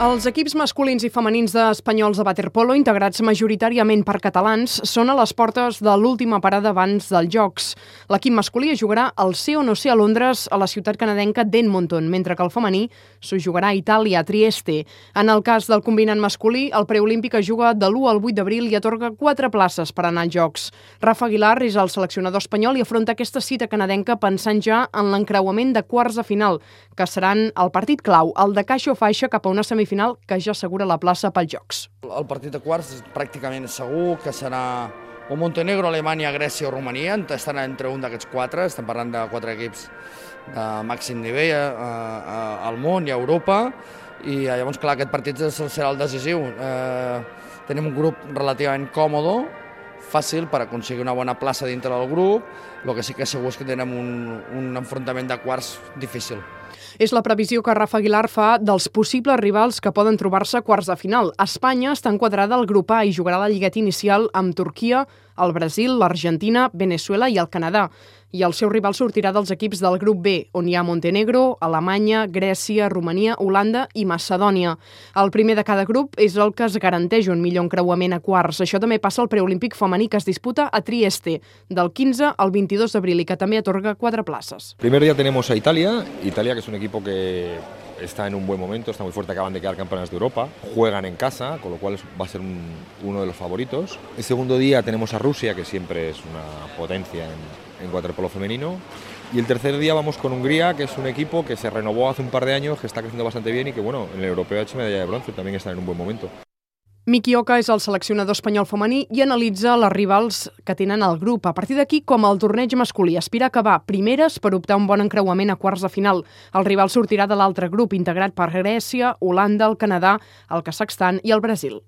Els equips masculins i femenins d'espanyols de waterpolo, integrats majoritàriament per catalans, són a les portes de l'última parada abans dels Jocs. L'equip masculí jugarà al sí o no sé a Londres, a la ciutat canadenca d'Edmonton, mentre que el femení s'ho jugarà a Itàlia, a Trieste. En el cas del combinat masculí, el preolímpic es juga de l'1 al 8 d'abril i atorga quatre places per anar als Jocs. Rafa Aguilar és el seleccionador espanyol i afronta aquesta cita canadenca pensant ja en l'encreuament de quarts de final, que seran el partit clau, el de caixa o faixa cap a una semifinal final que ja assegura la plaça pels Jocs. El partit de quarts pràcticament segur que serà o Montenegro, Alemanya, Grècia o Romania, estan entre un d'aquests quatre, estem parlant de quatre equips de màxim nivell a, a, al món i a Europa, i eh, llavors, clar, aquest partit serà el decisiu. Eh, tenim un grup relativament còmodo, fàcil per aconseguir una bona plaça dintre del grup, el que sí que segur és que tenem un, un enfrontament de quarts difícil. És la previsió que Rafa Aguilar fa dels possibles rivals que poden trobar-se quarts de final. Espanya està enquadrada al grup A i jugarà la lligueta inicial amb Turquia, el Brasil, l'Argentina, Venezuela i el Canadà i el seu rival sortirà dels equips del grup B, on hi ha Montenegro, Alemanya, Grècia, Romania, Holanda i Macedònia. El primer de cada grup és el que es garanteix un millor encreuament a quarts. Això també passa al preolímpic femení que es disputa a Trieste, del 15 al 22 d'abril i que també atorga quatre places. Primer dia tenemos a Italia, Italia que es un equipo que está en un buen momento, está muy fuerte, acaban de quedar campeones de Europa, juegan en casa, con lo cual va a ser un, uno de los favoritos. El segundo día tenemos a Rusia, que siempre es una potencia en, en waterpolo femenino. Y el tercer día vamos con Hungría, que es un equipo que se renovó hace un par de años, que está creciendo bastante bien y que, bueno, en el europeo ha hecho medalla de bronce, también está en un buen momento. Miki Oka és el seleccionador espanyol femení i analitza les rivals que tenen al grup. A partir d'aquí, com el torneig masculí, aspira a acabar primeres per optar un bon encreuament a quarts de final. El rival sortirà de l'altre grup, integrat per Grècia, Holanda, el Canadà, el Kazakhstan i el Brasil.